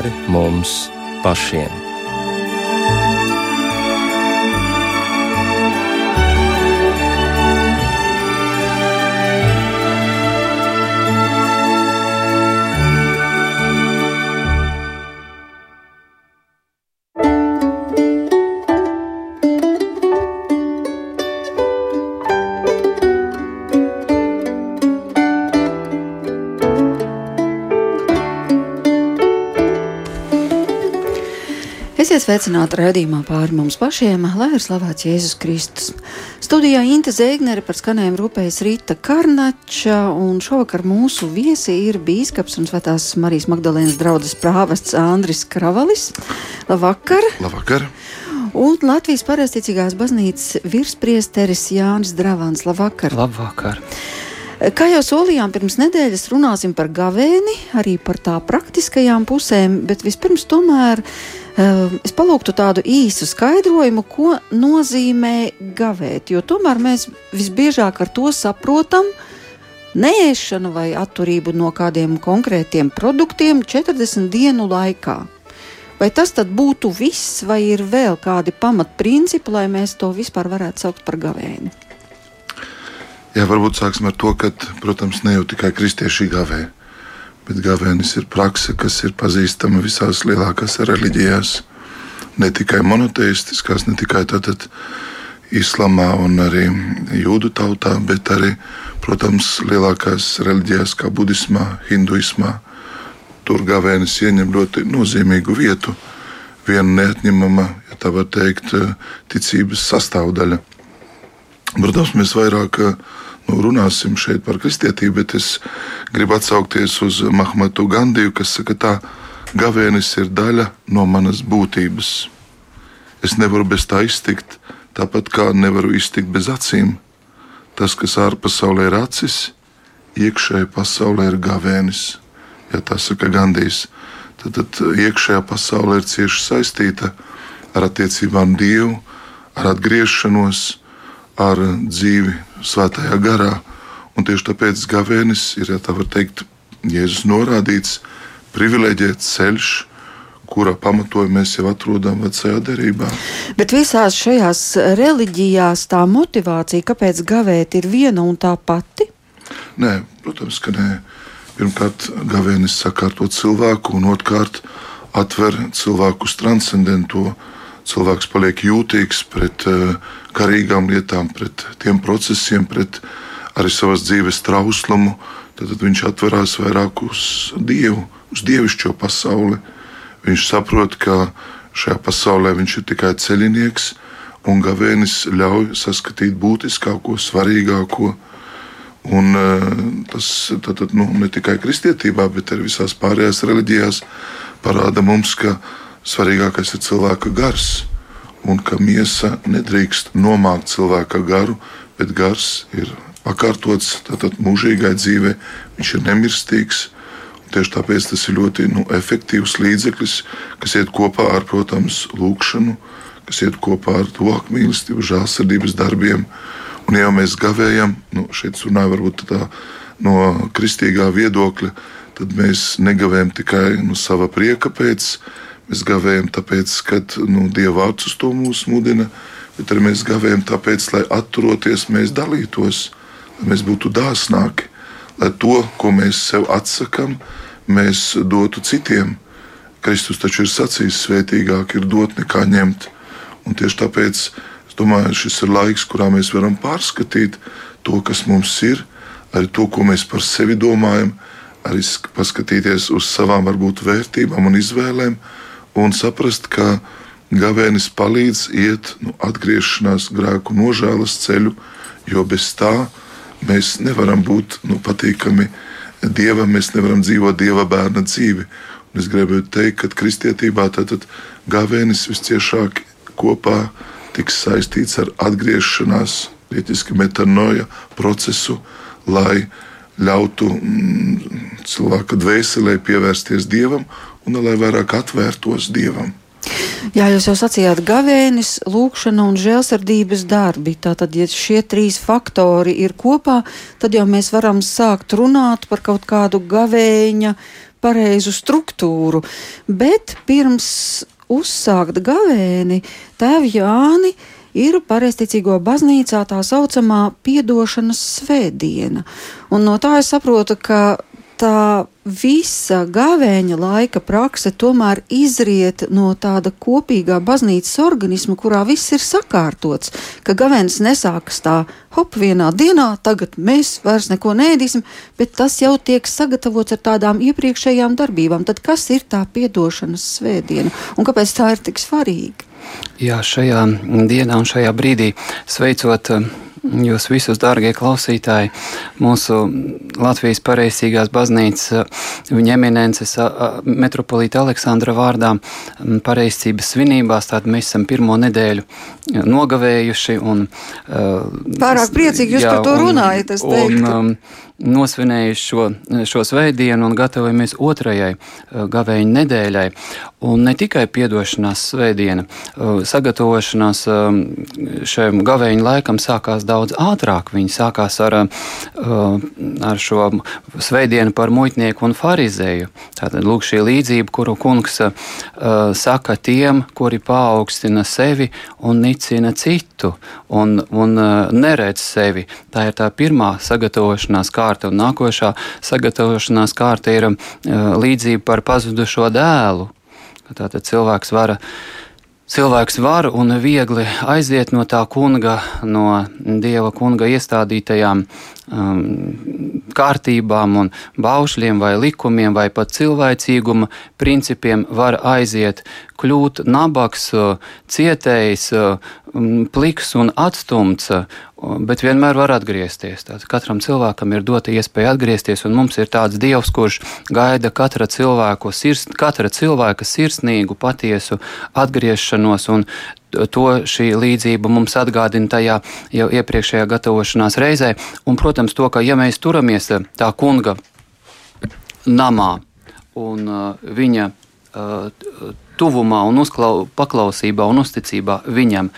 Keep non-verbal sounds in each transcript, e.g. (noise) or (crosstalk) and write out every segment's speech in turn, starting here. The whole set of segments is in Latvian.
pāri mums pašiem. Esiet sveicināti raidījumā pāri mums pašiem, lai ir slavēts Jēzus Kristus. Studijā Inte Zēgnere par skanējumu rūpējas Rīta Karnača, un šovakar mūsu viesi ir bīskaps un svētās Marijas Magdalēnas draudzes prāvests Andris Kravalis. Labvakar! Labvakar! Un Latvijas pareizticīgās baznīcas virspriesteris Jānis Dravans. Labvakar! Labvakar! Kā jau solījām, pirms nedēļas runāsim par gavēni, arī par tā praktiskajām pusēm, bet vispirms tomēr Ehm, es palūgtu tādu īsu skaidrojumu, ko nozīmē gavēt, jo tomēr mēs visbiežāk ar to saprotam neēšanu vai atturību no kādiem konkrētiem produktiem 40 dienu laikā. Vai tas tad būtu viss, vai ir vēl kādi pamatprincipi, lai mēs to vispār varētu saukt par gavēni? Jā, varbūt sāksim ar to, ka, protams, ne jau tikai kristieši gavē bet gavēnis ir prakse, kas ir pazīstama visās lielākās reliģijās. Ne tikai monoteistiskās, ne tikai tātad islamā un arī jūdu tautā, bet arī, protams, lielākās reliģijās, kā budismā, hinduismā. Tur gavēnis ieņem ļoti nozīmīgu vietu, viena neatņemama, ja tā var teikt, ticības sastāvdaļa. Protams, mēs vairāk nu, runāsim šeit par kristietību, bet es gribu atsaukties uz Mahmatu Gandiju, kas saka, tā gavēnis ir daļa no manas būtības. Es nevaru bez tā iztikt, tāpat kā nevaru iztikt bez acīm. Tas, kas ārpasaulē ir acis, iekšējā pasaulē ir gavēnis. Ja tā saka Gandijs, tad, tad iekšējā pasaule ir cieši saistīta ar attiecībām Dievu, ar atgriešanos, ar dzīvi svētajā garā. Un tieši tāpēc gavēnis ir, ja tā var teikt, Jēzus norādīts, privileģēts ceļš, kura pamatojumu mēs jau atrodam vecajā derībā. Bet visās šajās reliģijās tā motivācija, kāpēc gavēt, ir viena un tā pati? Nē, protams, ka nē. Pirmkārt, gavēnis sakārto cilvēku, un otrkārt, atver cilvēku transcendento. Cilvēks paliek jūtīgs pret karīgām lietām, pret tiem procesiem, pret arī savas dzīves trauslumu, tad viņš atverās vairāk uz Dievu, uz dievišķo pasauli. Viņš saprot, ka šajā pasaulē viņš ir tikai ceļinieks, un gavēnis ļauj saskatīt būtiskāko, svarīgāko. Un, eh, tas tātad, nu, ne tikai kristietībā, bet arī visās pārējās reliģijās parāda mums, ka svarīgākais ir cilvēka gars un ka miesa nedrīkst nomākt cilvēka garu, bet gars ir tātad mūžīgai dzīvei, viņš ir nemirstīgs. Tieši tāpēc tas ir ļoti nu, efektīvs līdzeklis, kas iet kopā ar, protams, lūgšanu, kas iet kopā ar tuvāku mīlestību, žēlsirdības darbiem. Un, ja mēs gavējam, nu, šeit runājam varbūt tā no kristīgā viedokļa, tad mēs negavējam tikai nu, sava prieka pēc, Mēs gavējam tāpēc, ka nu, Dieva vārds uz to mūs mudina, bet arī mēs gavējam tāpēc, lai atturoties mēs dalītos, lai mēs būtu dāsnāki, lai to, ko mēs sev atsakām, mēs dotu citiem. Kristus taču ir sacījis, svētīgāk ir dot nekā ņemt. Un tieši tāpēc es domāju, šis ir laiks, kurā mēs varam pārskatīt to, kas mums ir, arī to, ko mēs par sevi domājam, arī paskatīties uz savām varbūt vērtībām un izvēlēm un saprast, ka gavēnis palīdz iet nu, atgriešanās grēku nožēlas ceļu, jo bez tā mēs nevaram būt nu, patīkami dievam, mēs nevaram dzīvot dieva bērna dzīvi. Un es gribēju teikt, ka kristietībā tātad gavēnis visciešāk kopā tiks saistīts ar atgriešanās, lietiski metanoja procesu, lai ļautu mm, cilvēka dvēselē pievērsties dievam un lai vairāk atvērtos Dievam. Jā, jūs jau sacījāt, gavēnis, lūkšana un žēlsirdības darbi. Tātad, ja šie trīs faktori ir kopā, tad jau mēs varam sākt runāt par kaut kādu gavēņa pareizu struktūru, bet pirms uzsākt gavēni, tēvi Jāni ir pareizticīgo baznīcā tā saucamā piedošanas svētdiena. Un no tā es saprotu, ka tā visa gavēņa laika prakse tomēr izriet no tāda kopīgā baznīcas organisma, kurā viss ir sakārtots, ka gavēnis nesākas tā, hop, vienā dienā, tagad mēs vairs neko nēdīsim, bet tas jau tiek sagatavots ar tādām iepriekšējām darbībām. Tad kas ir tā piedošanas svētdiena un kāpēc tā ir tik svarīga? Jā, šajā dienā un šajā brīdī sveicot Jūs visus, dārgie klausītāji, mūsu Latvijas pareizīgās baznīcas viņa eminences metropolīta Aleksandra vārdā pareizības svinībās, tad mēs esam pirmo nedēļu nogavējuši. Un, Pārāk priecīgi jūs jā, par to runājat, es teiktu. Un, um, nosvinējuši šo, šo svētdienu un gatavojamies otrajai gavēņa nedēļai. Un ne tikai piedošanās svētdiena, sagatavošanās šiem gavēņa laikam sākās daudz ātrāk. Viņi sākās ar, ar šo svētdienu par muitnieku un farizēju. Tātad lūk šī līdzība, kuru kungs saka tiem, kuri paaugstina sevi un nicina citu un, un neredz sevi. Tā ir tā pirmā sagatavošanās kārta, un nākošā sagatavošanās kārta ir līdzība par pazudušo dēlu. Tātad cilvēks var, cilvēks var un viegli aiziet no tā kunga, no dieva kunga iestādītajām um, kārtībām un baušļiem vai likumiem vai pat cilvēcīguma principiem var aiziet, kļūt nabaks, cietējs, pliks un atstumts, bet vienmēr var atgriezties. Tātad katram cilvēkam ir dota iespēja atgriezties, un mums ir tāds Dievs, kurš gaida katra, sirs, katra cilvēka sirsnīgu, patiesu atgriešanos, to šī līdzība mums atgādina tajā jau iepriekšējā gatavošanās reizē, un, protams, to, ka ja mēs turamies tā kunga namā un uh, viņa uh, tuvumā un uzklau, paklausībā un uzticībā viņam,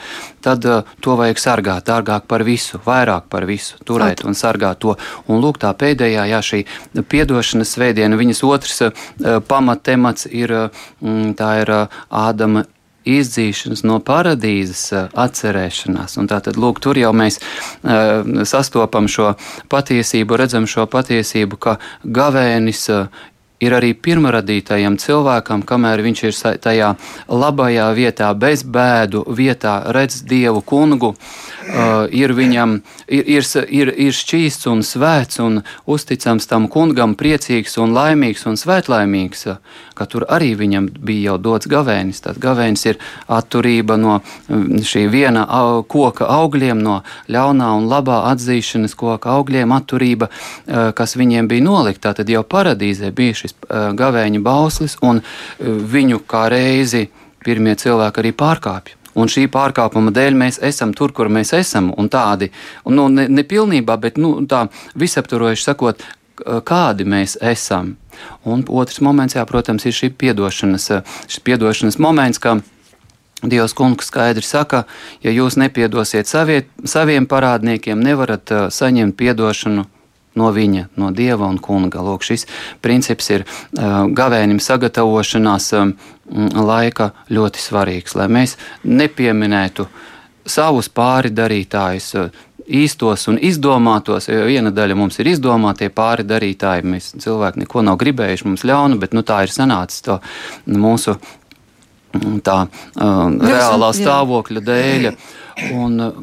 tad uh, to vajag sargāt dārgāk par visu, vairāk par visu, turēt un sargāt to. Un lūk, tā pēdējā, jā, šī piedošanas svētdiena, viņas otrs uh, pamattemats ir, uh, tā ir uh, Ādama izdzīšanas no paradīzes atcerēšanās. Un tātad, lūk, tur jau mēs uh, sastopam šo patiesību, redzam šo patiesību, ka gavēnis uh, ir arī pirmradītajam cilvēkam, kamēr viņš ir tajā labajā vietā, bez bēdu vietā, redz Dievu kungu, uh, ir viņam ir, ir, ir, ir šķīsts un svēts un uzticams tam kungam, priecīgs un laimīgs un svētlaimīgs, ka tur arī viņam bija jau dots gavēnis. Tad gavēnis ir atturība no mm, šī viena koka augļiem, no ļaunā un labā atzīšanas koka augļiem, atturība, uh, kas viņiem bija nolikta. Tad jau paradīzē bija šis uh, gavēņa bauslis un viņu kā reizi pirmie cilvēki arī pārkāpja. Un šī pārkāpuma dēļ mēs esam tur, kur mēs esam. Un tādi, nu, ne, ne pilnībā, bet nu, tā visaptvarojuši sakot, kādi mēs esam. Un otrs moments, jā, protams, ir šī piedošanas, šis piedošanas moments, ka Dievs kungs skaidri saka, ja jūs nepiedosiet savie, saviem parādniekiem, nevarat saņemt piedošanu no viņa, no dieva un kunga. Lūk, šis princips ir uh, gavēnim sagatavošanās um, laika ļoti svarīgs, lai mēs nepieminētu savus pāri darītājus. Uh, īstos un izdomātos, jo viena daļa mums ir izdomātie pāri darītāji. Mēs cilvēki neko nav gribējuši mums ļaunu, bet nu, tā ir sanācis to mūsu tā, uh, reālā stāvokļa dēļ. (clears throat) Un uh,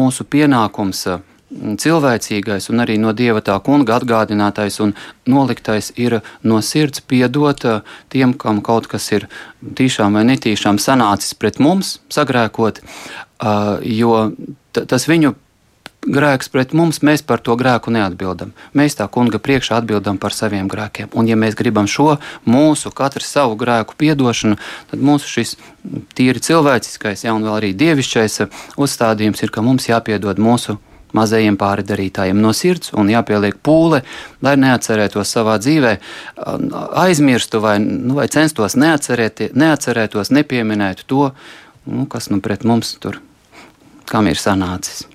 mūsu pienākums uh, cilvēcīgais un arī no dieva tā kunga atgādinātais un noliktais ir no sirds piedot eh, tiem, kam kaut kas ir tīšām vai netīšām sanācis pret mums, sagrēkot, eh, jo tas viņu grēks pret mums, mēs par to grēku neatbildam. Mēs tā kunga priekšā atbildam par saviem grēkiem. Un, ja mēs gribam šo mūsu, katru savu grēku piedošanu, tad mūsu šis tīri cilvēciskais, ja un vēl arī dievišķais uzstādījums ir, ka mums jāpiedod mūsu grēku mazajiem pārdarītājiem no sirds un jāpieliek pūle, lai neatcerētos savā dzīvē, aizmirstu vai, nu, vai censtos neatcerētos, nepieminētu to, nu, kas nu pret mums tur, kam ir sanācis.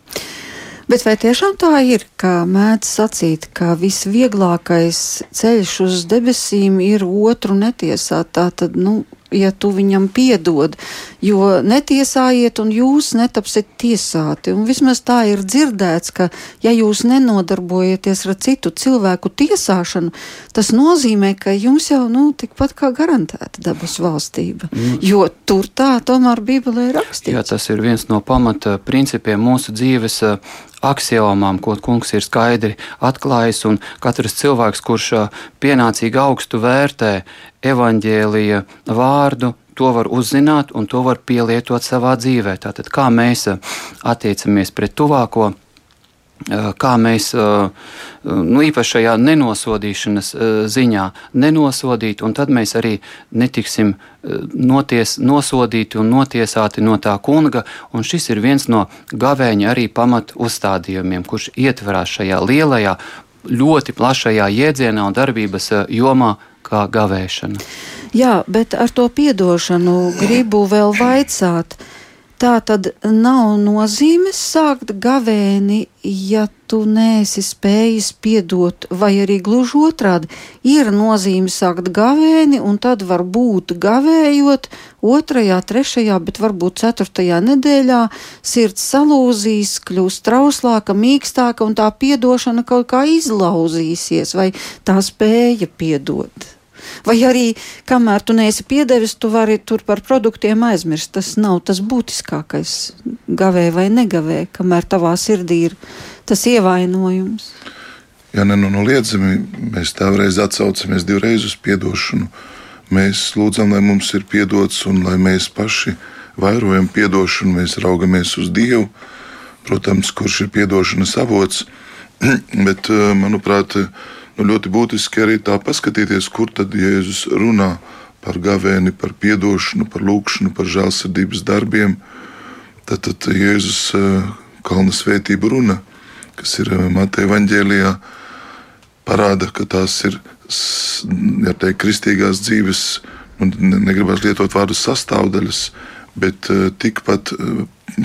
Bet vai tiešām tā ir, kā mēdz sacīt, ka visvieglākais ceļš uz debesīm ir otru netiesāt? Tā tad, nu, ja tu viņam piedod, jo netiesājiet un jūs netapsiet tiesāti. Un vismaz tā ir dzirdēts, ka ja jūs nenodarbojaties ar citu cilvēku tiesāšanu, tas nozīmē, ka jums jau, nu, tikpat kā garantēta dabas valstība, mm. jo tur tā tomēr Bībelē ir rakstīts. Jā, tas ir viens no pamata principiem mūsu dzīves axiomām, ko kungs ir skaidri atklājis, un katrs cilvēks, kurš pienācīgi augstu vērtē evaņģēlija vārdu, to var uzzināt un to var pielietot savā dzīvē. Tātad, kā mēs attiecamies pret tuvāko, kā mēs nu, īpaši šajā nenosodīšanas ziņā nenosodīt, un tad mēs arī netiksim noties, nosodīti un notiesāti no tā kunga. Un šis ir viens no gavēņa arī pamat uzstādījumiem, kurš ietverās šajā lielajā, ļoti plašajā jēdzienā un darbības jomā kā gavēšana. Jā, bet ar to piedošanu gribu vēl vaicāt. Tā tad nav nozīmes sākt gavēni, ja tu neesi spējis piedot, vai arī gluži otrādi ir nozīme sākt gavēni, un tad var būt gavējot otrajā, trešajā, bet varbūt ceturtajā nedēļā sirds salūzīs, kļūst trauslāka, mīkstāka, un tā piedošana kaut kā izlauzīsies, vai tā spēja piedot. Vai arī, kamēr tu neesi piedevis, tu vari tur par produktiem aizmirst. Tas nav tas būtiskākais gavē vai negavē, kamēr tavā sirdī ir tas ievainojums. Ja nenoliedzami mēs tāreiz atsaucamies divreiz uz atdošanu, mēs lūdzam, lai mums ir piedots un lai mēs paši vairojam atdošanu, mēs raugamies uz Dievu, protams, kurš ir atdošanas avots. (clears throat) Bet, manuprāt, nu, ļoti būtiski arī tā paskatīties, kur tad Jēzus runā par gavēni, par atdošanu, par lūgšanu, par žēlsirdības darbiem. Tad, tad Jēzus eh, kalna svētību runa, kas ir eh, Mateja Vāģēlijā, parāda, ka tās ir ja teikt, kristīgās dzīves, nu, negribas lietot vārdu sastāvdaļas, bet eh, tikpat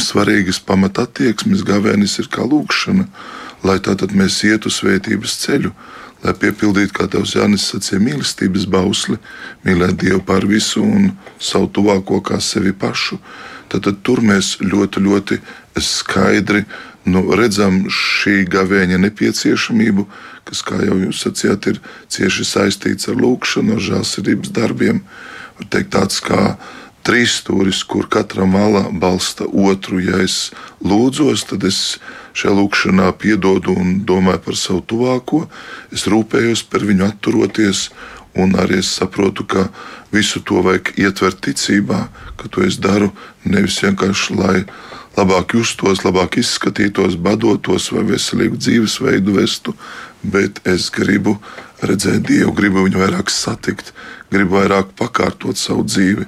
svarīgas pamatattieksmes gavēnis ir kā lūkšana, lai tātad mēs ietu svētības ceļu lai piepildītu, kā tevs Jānis sacīja, mīlestības bausli, mīlēt Dievu par visu un savu tuvāko kā sevi pašu. Tad, tad tur mēs ļoti, ļoti skaidri nu, redzam šī gavēņa nepieciešamību, kas, kā jau jūs sacījāt, ir cieši saistīts ar lūkšanu, ar žēlsirdības darbiem. Var teikt, tāds kā trīs stūris, kur katra malā balsta otru. Ja es lūdzos, tad es šajā lūkšanā piedodu un domāju par savu tuvāko, es rūpējos par viņu atturoties, un arī es saprotu, ka visu to vajag ietvert ticībā, ka to es daru nevis vienkārši lai labāk justos, labāk izskatītos, badotos vai veselīgu dzīvesveidu vestu, bet es gribu redzēt Dievu, gribu viņu vairāk satikt, gribu vairāk pakārtot savu dzīvi.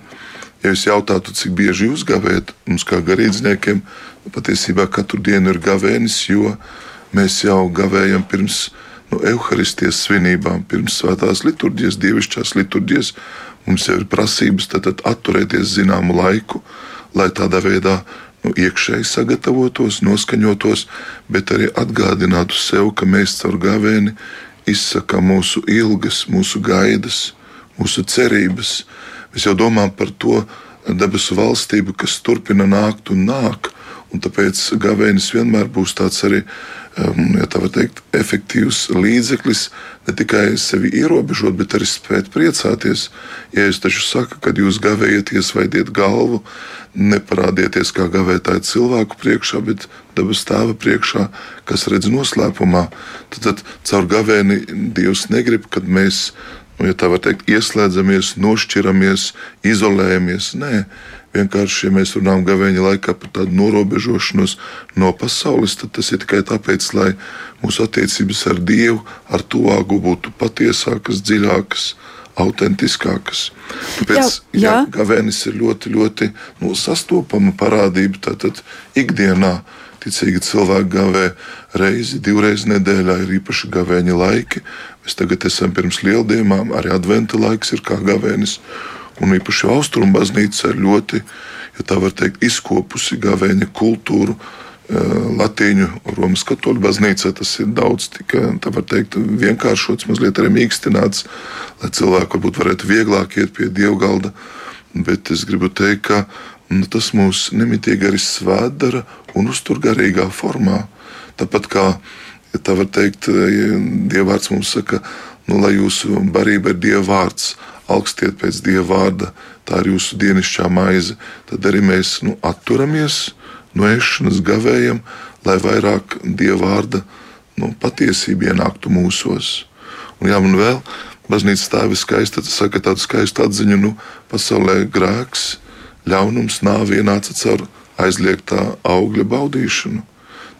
Ja jūs jautātu, cik bieži jūs gavējat, mums kā garīdzniekiem, patiesībā katru dienu ir gavēnis, jo mēs jau gavējam pirms nu, evaharistijas svinībām, pirms svētās liturģijas, dievišķās liturģijas. Mums jau ir prasības tad, tad atturēties zināmu laiku, lai tādā veidā nu, iekšēji sagatavotos, noskaņotos, bet arī atgādinātu sev, ka mēs caur gavēni izsakām mūsu ilgas, mūsu gaidas, mūsu cerības. Mēs jau domājam par to debesu valstību, kas turpina nākt un nāk. Un tāpēc gavēnis vienmēr būs tāds arī, um, ja tā var teikt, efektīvs līdzeklis ne tikai sevi ierobežot, bet arī spēt priecāties. Ja es taču saku, kad jūs gavējaties, vaidiet galvu, neparādieties kā gavētāji cilvēku priekšā, bet dabas tēva priekšā, kas redz noslēpumā. Tad, tad caur gavēni Dievs negrib, kad mēs, nu, ja tā var teikt, ieslēdzamies, nošķiramies, izolējamies. Nē, Vienkārši, ja mēs runājam gavēņa laikā par tādu norobežošanos no pasaules, tad tas ir tikai tāpēc, lai mūsu attiecības ar Dievu, ar tuvāku būtu patiesākas, dziļākas, autentiskākas. Tāpēc jā, jā. Gavēnis ir ļoti, ļoti nu, sastopama parādība. Tātad ikdienā ticīgi cilvēki gavē reizi, divreiz nedēļā, ir īpaši gavēņa laiki. Mēs tagad esam pirms lieldienām, arī adventa laiks ir kā gavēnis. Un īpaši austrumu baznīca ir ļoti, ja tā var teikt, izkopusi gavēņa kultūru. Latīņu Romas katoļu baznīcā tas ir daudz, tika, tā var teikt, vienkāršots, mazliet arī mīkstināts, lai cilvēki varbūt varētu vieglāk iet pie dievgalda. Bet es gribu teikt, ka nu, tas mūs nemitīgi arī svētdara un uztur garīgā formā. Tāpat kā tā var teikt, Dievvvārds mums saka, nu, lai jūsu barība ir Dieva vārds, augstiet pēc Dieva vārda, tā ir jūsu dienasčā maize, tad arī mēs nu, atturamies no ēšanas gavējam, lai vairāk dieva vārda nu, patiesība ienāktu mūsos. Un jā, man vēl baznīcas tēvi skaisti saka tādu skaistu atziņu, nu, pasaulē grēks, ļaunums, nāve ienāca caur aizliegtā augļa baudīšanu.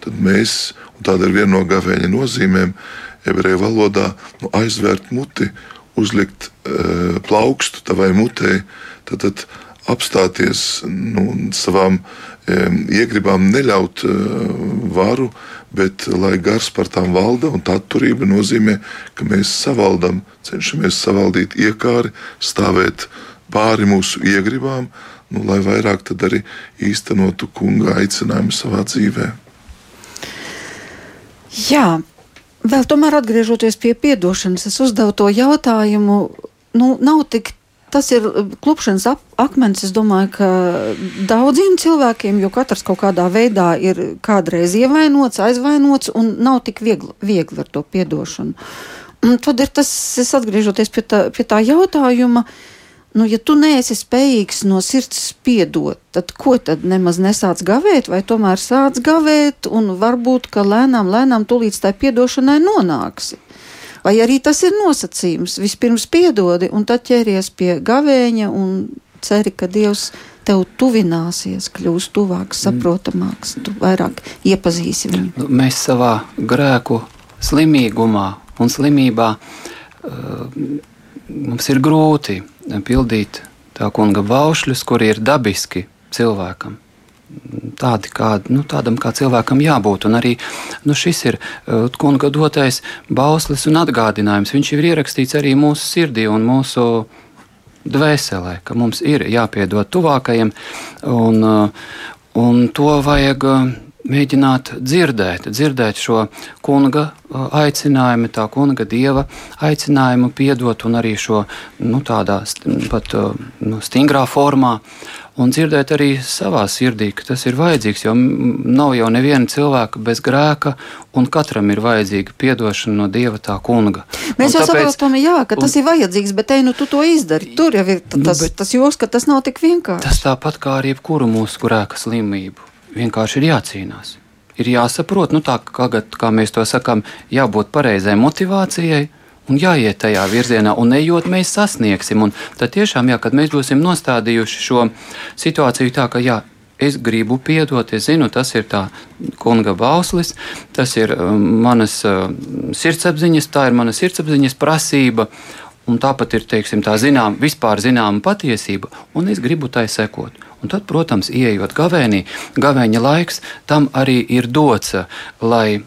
Tad mēs, un tāda ir viena no gavēņa nozīmēm, ebreju valodā, nu, aizvērt muti, uzlikt e, plaukstu tavai mutē, tad, tad apstāties nu, savām iegribām neļaut eh, varu, bet lai gars par tām valda, un tā atturība nozīmē, ka mēs savaldam, cenšamies savaldīt iekāri, stāvēt pāri mūsu iegribām, nu, lai vairāk arī īstenotu kunga aicinājumu savā dzīvē. Jā, vēl tomēr atgriežoties pie atdošanas, es uzdevu to jautājumu. Nu, nav tik tas ir uh, klupšanas akmens. Es domāju, ka daudziem cilvēkiem, jo katrs kaut kādā veidā ir kādreiz ievainots, aizvainots, un nav tik viegli, viegli ar to piedošanu. Un tad ir tas, es atgriežoties pie tā, pie tā jautājuma. Nu, ja tu neesi spējīgs no sirds piedot, tad ko tad nemaz nesāc gavēt, vai tomēr sāc gavēt, un varbūt, ka lēnām, lēnām tu līdz tai piedošanai nonāksi. Vai arī tas ir nosacījums? Vispirms piedodi, un tad ķeries pie gavēņa un ceri, ka Dievs tev tuvināsies, kļūs tuvāks, saprotamāks, tu vairāk iepazīsi viņu. Nu, mēs savā grēku slimīgumā un slimībā uh, mums ir grūti pildīt tā kunga baušļus, kuri ir dabiski cilvēkam tādi, kā, nu, tādam kā cilvēkam jābūt. Un arī nu, šis ir uh, kunga dotais bauslis un atgādinājums. Viņš ir ierakstīts arī mūsu sirdī un mūsu dvēselē, ka mums ir jāpiedod tuvākajiem, un, uh, un to vajag. Uh, mēģināt dzirdēt, dzirdēt šo kunga aicinājumu, tā kunga dieva aicinājumu, piedot un arī šo nu, tādā pat nu, stingrā formā un dzirdēt arī savā sirdī, ka tas ir vajadzīgs, jo nav jau neviena cilvēka bez grēka, un katram ir vajadzīga atdošana no Dieva tā kunga. Mēs un jau tāpēc, saprotam, jā, ka tas un, ir vajadzīgs, bet te nu tu to izdari. Tur jau ir nu, tas, nu, tas joks, ka tas nav tik vienkārši. Tas tāpat kā ar jebkuru mūsu grēka slimību. Vienkārši ir jācīnās. Ir jāsaprot, nu tā kā, kā mēs to sakām, jābūt pareizai motivācijai, un jāiet tajā virzienā, un ejot, mēs sasniegsim. Un tad tiešām, jā, kad mēs būsim nostādījuši šo situāciju tā, ka jā, es gribu piedot, es zinu, tas ir tā kunga bauslis, tas ir um, manas uh, sirdsapziņas, tā ir mana sirdsapziņas prasība. Un tāpat ir teiksim, tā zinām, vispār zināma patiesība, un es gribu tai sekot. Un tad, protams, ieejot gavēnī, gavēņa laiks tam arī ir dots, lai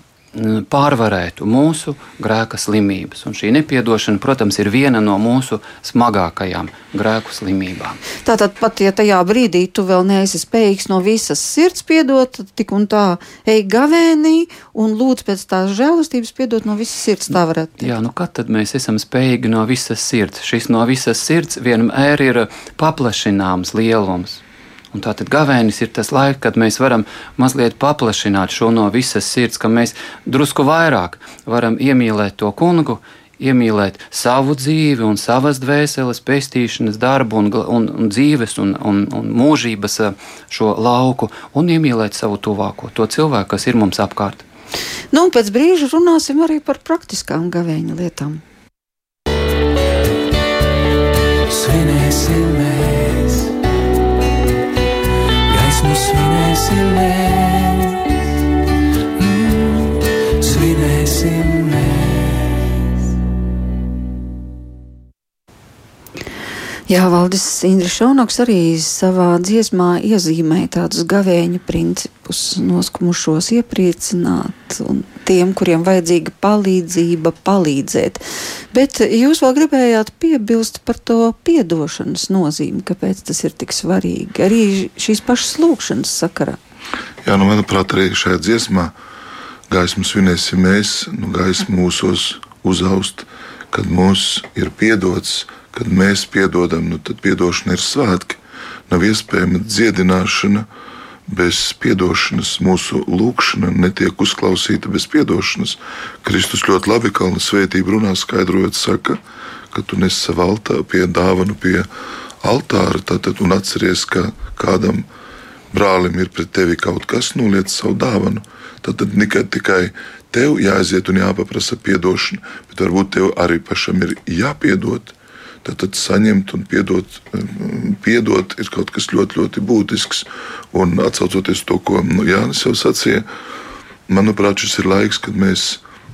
pārvarētu mūsu grēka slimības. Un šī nepietdošana, protams, ir viena no mūsu smagākajām grēku slimībām. Tātad, pat ja tajā brīdī tu vēl neesi spējīgs no visas sirds piedot, tik un tā ej gavēnī un lūdz pēc tās žēlastības piedot no visas sirds. Tā varētu teikt. Jā, nu kad tad mēs esam spējīgi no visas sirds? Šis no visas sirds vienmēr ir paplašināms lielums. Un tātad gavēnis ir tas laiks, kad mēs varam mazliet paplašināt šo no visas sirds, ka mēs drusku vairāk varam iemīlēt to kungu, iemīlēt savu dzīvi un savas dvēseles, pestīšanas darbu un, un, un dzīves un, un, un mūžības eh, šo lauku un iemīlēt savu tuvāko, to cilvēku, kas ir mums apkārt. Nu, pēc brīža runāsim arī par praktiskām gavēņa lietām. Svinēsim Jā, Valdis Indrišs Šaunoks arī savā dziesmā iezīmēja tādus gavēņa principus, noskumušos iepriecināt un tiem, kuriem vajadzīga palīdzība, palīdzēt. Bet jūs vēl gribējāt piebilst par to piedošanas nozīmi, kāpēc tas ir tik svarīgi arī šīs pašas lūkšanas sakarā. Jā, nu, manuprāt, arī šajā dziesmā gaismu svinēsim mēs, nu, gaismu mūsos uzaust, kad mums ir piedots, kad mēs piedodam, nu, tad piedošana ir svētki. Nav iespējama dziedināšana bez piedošanas. Mūsu lūkšana netiek uzklausīta bez piedošanas. Kristus ļoti labi kalna svētību runā, skaidrojot, saka, ka tu nes savu altāru pie dāvanu pie altāra, tad un atceries, ka kādam brālim ir pret tevi kaut kas, noliec savu dāvanu. Tad tikai, tikai tev jāaiziet un jāpaprasa atdošana, bet varbūt tev arī pašam ir jāpiedod. Tad, tad saņemt un piedot, piedot ir kaut kas ļoti, ļoti būtisks. Un atcaucoties to, ko nu, Jānis jau sacīja, manuprāt, šis ir laiks, kad mēs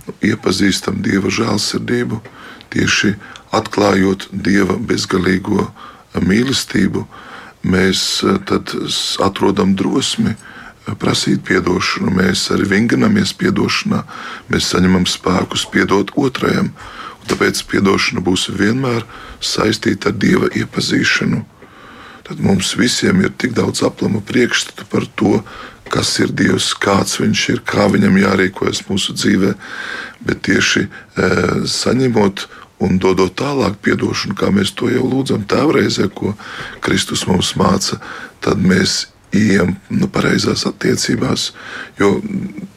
nu, iepazīstam Dieva žēlsirdību, tieši atklājot Dieva bezgalīgo mīlestību mēs eh, tad atrodam drosmi eh, prasīt atdošanu. Mēs arī vingrinamies atdošanā, mēs saņemam spēkus piedot otrajam. Tāpēc atdošana būs vienmēr saistīta ar Dieva iepazīšanu. Tad mums visiem ir tik daudz aplama priekšstatu par to, kas ir Dievs, kāds viņš ir, kā viņam jārīkojas mūsu dzīvē. Bet tieši e, saņemot un dodot tālāk atdošanu, kā mēs to jau lūdzam tēvreizē, ko Kristus mums māca, tad mēs ejam nu, pareizās attiecībās. Jo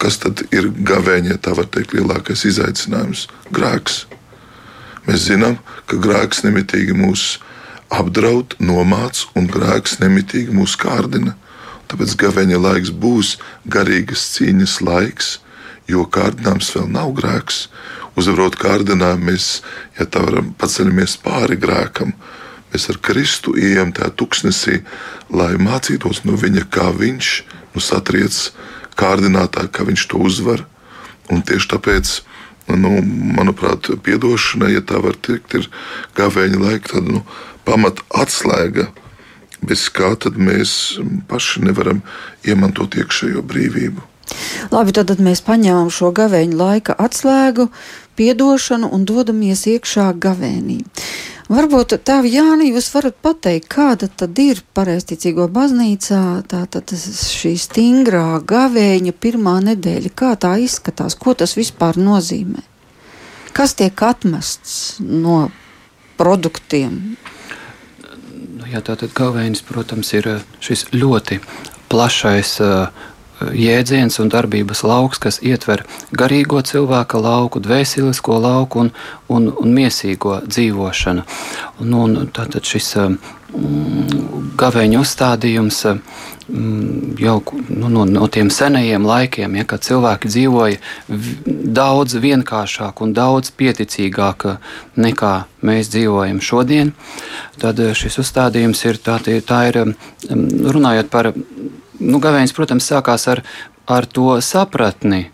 kas tad ir gavēņa, tā var teikt, lielākais izaicinājums? Grēks. Mēs zinām, ka grēks nemitīgi mūs apdraud, nomāc, un grēks nemitīgi mūs kārdina. Tāpēc gavēņa laiks būs garīgas cīņas laiks, jo kārdināms vēl nav grēks uzvarot kārdinājumu, mēs, ja tā varam, paceļamies pāri grēkam. Mēs ar Kristu ejam tajā tuksnesī, lai mācītos no viņa, kā viņš nu, satriec kārdinātāju, kā viņš to uzvar. Un tieši tāpēc, nu, manuprāt, atdošana, ja tā var teikt, ir gavēņa laika tāda nu, pamata atslēga, bez kā mēs paši nevaram iemantot iekšējo brīvību. Labi, tad mēs paņēmām šo gavēņa laika atslēgu, piedošanu un dodamies iekšā gavēnī. Varbūt tā, Jāni, jūs varat pateikt, kāda tad ir pareizticīgo baznīcā tātad šī stingrā gavēņa pirmā nedēļa, kā tā izskatās, ko tas vispār nozīmē? Kas tiek atmests no produktiem? Nu, jā, tātad gavēnis, protams, ir šis ļoti plašais uh, jēdziens un darbības lauks, kas ietver garīgo cilvēka lauku, dvēselisko lauku un, un, un miesīgo dzīvošanu. Un, un tātad šis mm, gaveņu uzstādījums mm, jau nu, no, no tiem senajiem laikiem, ja, kad cilvēki dzīvoja daudz vienkāršāk un daudz pieticīgāk nekā mēs dzīvojam šodien, tad šis uzstādījums ir, tā, tā ir mm, runājot par nu, gavēnis, protams, sākās ar, ar to sapratni.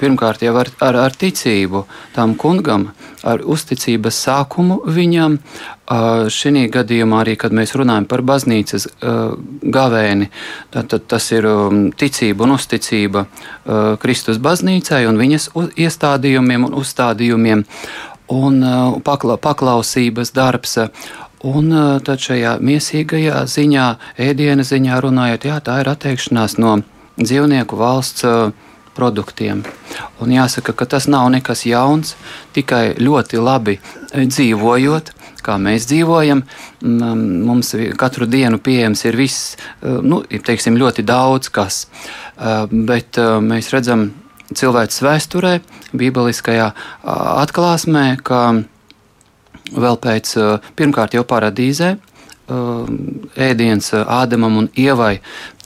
Pirmkārt, jau ar, ar, ar ticību tam kungam, ar uzticības sākumu viņam. Šī gadījumā arī, kad mēs runājam par baznīcas gavēni, tad, tad tas ir ticība un uzticība Kristus baznīcai un viņas iestādījumiem un uzstādījumiem un pakla, paklausības darbs. Un tad šajā mīsīgajā ziņā, ēdienu ziņā runājot, jā, tā ir atteikšanās no dzīvnieku valsts produktiem. Un jāsaka, ka tas nav nekas jauns, tikai ļoti labi dzīvojot, kā mēs dzīvojam. Mums katru dienu pieejams ir viss, nu, teiksim, ļoti daudz kas, bet mēs redzam cilvēks vēsturē, bībeliskajā atklāsmē, ka vēl pēc pirmkārt jau paradīzē. Ēdiens Ādamam un Ievai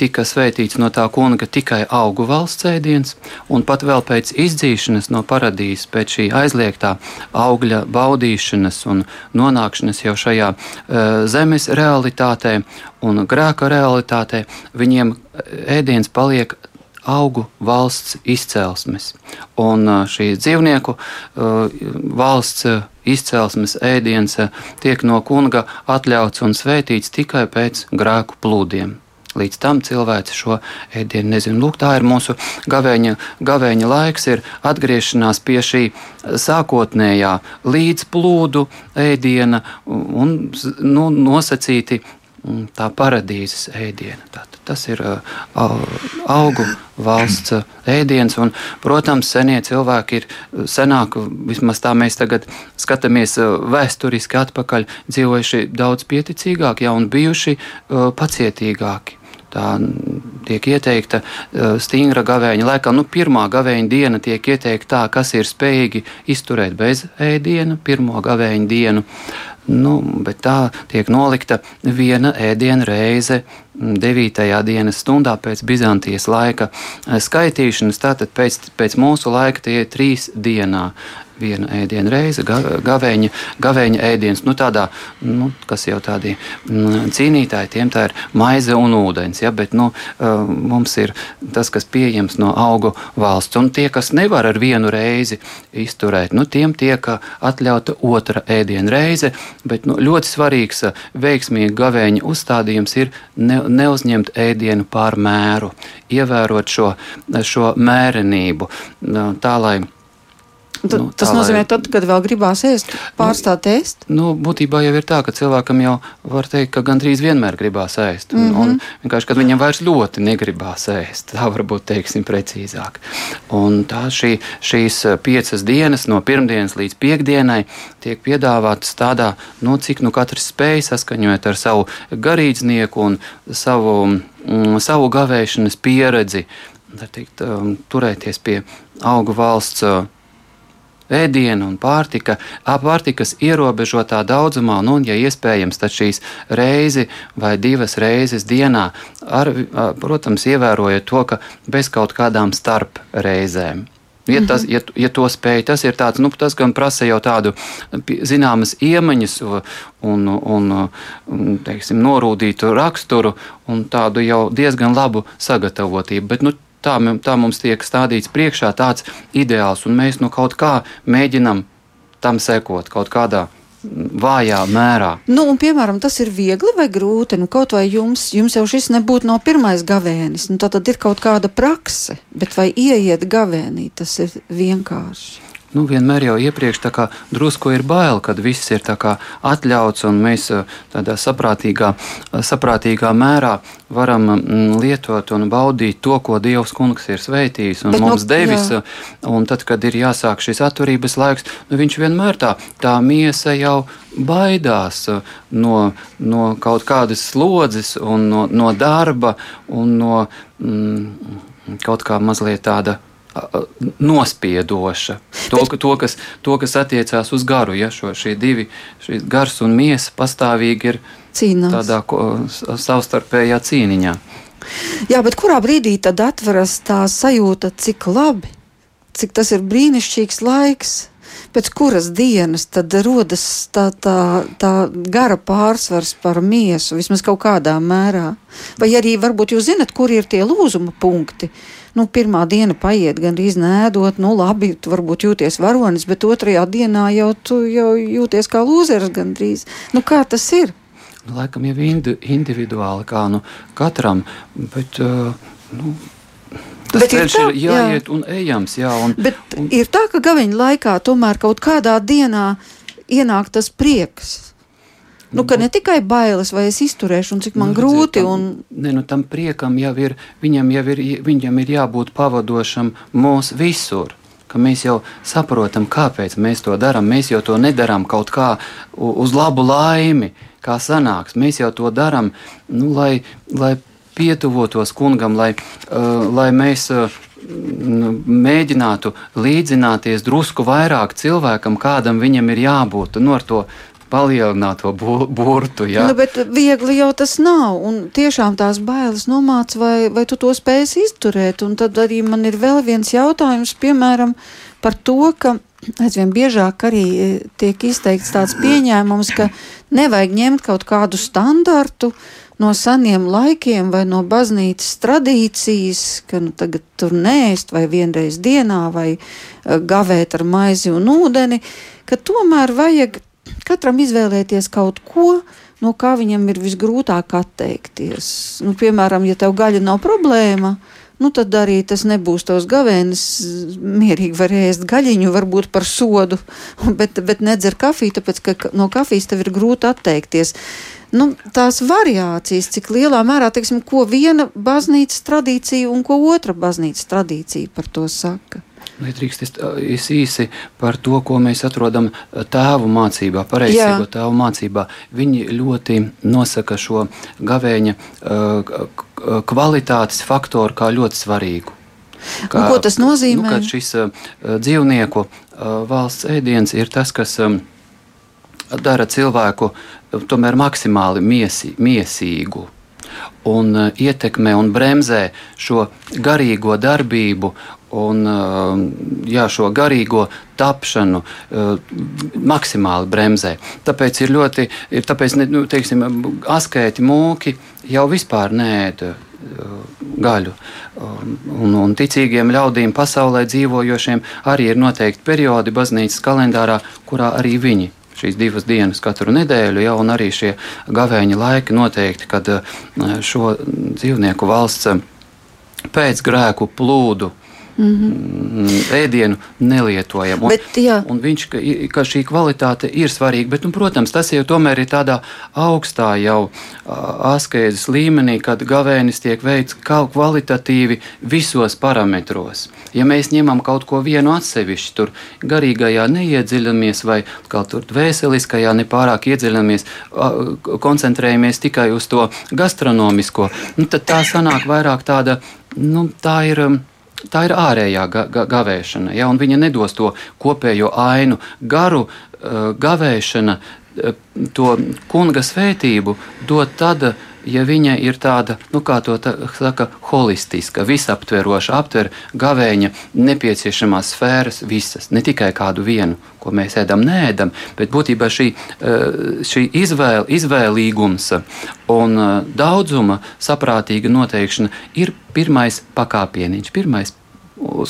tika svētīts no tā kunga tikai augu valsts ēdiens, un pat vēl pēc izdzīšanas no paradīzes, pēc šī aizliegtā augļa baudīšanas un nonākšanas jau šajā zemes realitātē un grēka realitātē, viņiem ēdiens paliek augu valsts izcelsmes. Un šī dzīvnieku valsts izcelsmes ēdiens tiek no kunga atļauts un svētīts tikai pēc grēku plūdiem. Līdz tam cilvēks šo ēdienu nezina. Lūk, tā ir mūsu gavēņa, gavēņa laiks, ir atgriešanās pie šī sākotnējā līdzplūdu ēdiena un nu, nosacīti tā paradīzes ēdiena. Tātad tas ir augu valsts ēdiens, un, protams, senie cilvēki ir senāk, vismaz tā mēs tagad skatāmies vēsturiski atpakaļ, dzīvojuši daudz pieticīgāk, ja un bijuši pacietīgāki. Tā tiek ieteikta stingra gavēņa laikā. Nu, pirmā gavēņa diena tiek ieteikta tā, kas ir spējīgi izturēt bez ēdiena, pirmo gavēņa dienu. Nu, bet tā tiek nolikta viena ēdiena reize 9. dienas stundā pēc Bizantijas laika skaitīšanas. Tātad pēc, pēc mūsu laika tie ir trīs dienā viena ēdiena reize, gavēņa, gavēņa ēdiens. Nu, tādā, nu, kas jau tādi mm, cīnītāji, tiem tā ir maize un ūdens. Ja, bet nu, mums ir tas, kas pieejams no augu valsts. Un tie, kas nevar ar vienu reizi izturēt, nu, tiem tiek atļauta otra ēdiena reize. Bet nu, ļoti svarīgs veiksmīga gavēņa uzstādījums ir ne, neuzņemt ēdienu pār mēru, ievērot šo, šo mērenību. Tā, lai Tad, nu, tas nozīmē, tad, kad vēl gribās ēst, pārstāt nu, ēst? Nu, būtībā jau ir tā, ka cilvēkam jau var teikt, ka gandrīz vienmēr gribās ēst. Un, mm -hmm. un vienkārši, kad viņam vairs ļoti negribās ēst, tā varbūt teiksim precīzāk. Un tā šī, šīs piecas dienas, no pirmdienas līdz piekdienai, tiek piedāvātas tādā, nu, cik nu katrs spēj saskaņot ar savu garīdznieku un savu, mm, savu gavēšanas pieredzi. Teikt, um, turēties pie augu valsts ēdiena un pārtika, pārtikas ierobežotā daudzumā, nu, un, ja iespējams, tad šīs reizi vai divas reizes dienā, ar, protams, ievērojot to, ka bez kaut kādām starp reizēm. Ja, tas, ja, ja to spēj, tas ir tāds, nu, tas gan prasa jau tādu zināmas iemaņas un, un, un teiksim, norūdītu raksturu un tādu jau diezgan labu sagatavotību. Bet, nu, tā, tā mums tiek stādīts priekšā tāds ideāls, un mēs nu kaut kā mēģinam tam sekot kaut kādā vājā mērā. Nu, un, piemēram, tas ir viegli vai grūti. Nu, kaut vai jums, jums jau šis nebūtu no pirmais gavēnis, nu, tad ir kaut kāda prakse, bet vai ieiet gavēnī, tas ir vienkārši nu, vienmēr jau iepriekš drusku ir bail, kad viss ir atļauts un mēs eh, tādā saprātīgā, eh, saprātīgā mērā varam mm, lietot un baudīt to, ko Dievs kungs ir sveitījis un Bet mums no, devis. Jā. Un tad, kad ir jāsāk šis atturības laiks, nu, viņš vienmēr tā, tā miesa jau baidās eh, no, no kaut kādas slodzes un no, no darba un no mm, kaut kā mazliet tāda nospiedoša. To, to, kas, to, kas attiecās uz garu, ja šo, šie divi, šīs gars un miesa pastāvīgi ir Cīnās. tādā ko, savstarpējā cīniņā. Jā, bet kurā brīdī tad atveras tā sajūta, cik labi, cik tas ir brīnišķīgs laiks? Pēc kuras dienas tad rodas tā, tā, tā gara pārsvars par miesu, vismaz kaut kādā mērā? Vai arī varbūt jūs zinat, kur ir tie lūzuma punkti? Uh, nu, pirmā diena paiet gan iznēdot, nu, labi, tu varbūt jūties varonis, bet otrajā dienā jau tu jau jūties kā lūzeris gandrīz. Nu, kā tas ir? Nu, laikam jau indi individuāli, kā nu, katram, bet, uh, nu, Tas bet ceļš ir, tā, ir jāiet jā. un ejams. Jā, un, bet un... ir tā, ka gaviņa laikā tomēr kaut kādā dienā ienāk tas prieks. Nu, ka ne tikai bailes, vai es izturēšu, un cik man nu, grūti. Tam, un... ne, nu, tam priekam jau ir, viņam jau ir, viņam ir jābūt pavadošam mūs visur. Mēs jau saprotam, kāpēc mēs to darām. Mēs jau to nedarām kaut kā uz labu laimi, kā sanāks. Mēs jau to darām, nu, lai, lai pietuvotos kungam, lai, uh, lai mēs uh, mēģinātu līdzināties drusku vairāk cilvēkam, kādam viņam ir jābūt. Nu, ar to palielināt to burtu. Jā. Nu, bet viegli jau tas nav. Un tiešām tās bailes nomāca, vai, vai tu to spēsi izturēt. Un tad arī man ir vēl viens jautājums, piemēram, par to, ka aizvien biežāk arī e, tiek izteikts tāds pieņēmums, ka nevajag ņemt kaut kādu standartu no seniem laikiem vai no baznīcas tradīcijas, ka nu, tagad tur nēst vai vienreiz dienā vai uh, gavēt ar maizi un ūdeni, ka tomēr vajag katram izvēlēties kaut ko, no kā viņam ir visgrūtāk atteikties. Nu, piemēram, ja tev gaļa nav problēma, nu, tad arī tas nebūs tavs gavēnis. Mierīgi var ēst gaļiņu, varbūt par sodu, (laughs) bet, bet nedzer kafiju, tāpēc ka no kafijas tev ir grūti atteikties. Nu, tās variācijas, cik lielā mērā, teiksim, ko viena baznīcas tradīcija un ko otra baznīcas tradīcija par to saka? Vai drīkst es, es īsi par to, ko mēs atrodam tēvu mācībā, pareizīgo tēvu mācībā. Viņi ļoti nosaka šo gavēņa kvalitātes faktoru kā ļoti svarīgu. Kā, ko tas nozīmē? Nu, šis dzīvnieku valsts ēdiens ir tas, kas dara cilvēku tomēr maksimāli miesi, miesīgu un ietekmē un bremzē šo garīgo darbību un jā, šo garīgo tapšanu maksimāli bremzē. Tāpēc ir ļoti, tāpēc, nu, teiksim, askēti mūki jau vispār neēda gaļu. Un, un ticīgiem ļaudīm pasaulē dzīvojošiem arī ir noteikti periodi baznīcas kalendārā, kurā arī viņi šīs divas dienas katru nedēļu, ja, un arī šie gavēņa laiki noteikti, kad šo dzīvnieku valsts pēc grēku plūdu Mm -hmm. ēdienu nelietojam. Un, bet, jā. un viņš, ka, ka šī kvalitāte ir svarīga, bet, un, protams, tas jau tomēr ir tādā augstā jau askēzes līmenī, kad gavēnis tiek veikts kaut kvalitatīvi visos parametros. Ja mēs ņemam kaut ko vienu atsevišķi, tur garīgajā neiedziļinamies vai kaut tur dvēseliskajā nepārāk iedziļinamies, koncentrējamies tikai uz to gastronomisko, nu, tad tā sanāk vairāk tāda, nu, tā ir tā ir ārējā ga ga gavēšana, ja, un viņa nedos to kopējo ainu. Garu uh, gavēšana uh, to kunga svētību dod tad, ja viņa ir tāda, nu, kā to tā, saka, holistiska, visaptveroša, aptver gavēņa nepieciešamās sfēras visas, ne tikai kādu vienu, ko mēs ēdam, nēdam, bet būtībā šī, šī izvēle, izvēlīgums un daudzuma saprātīga noteikšana ir pirmais pakāpieniņš, pirmais,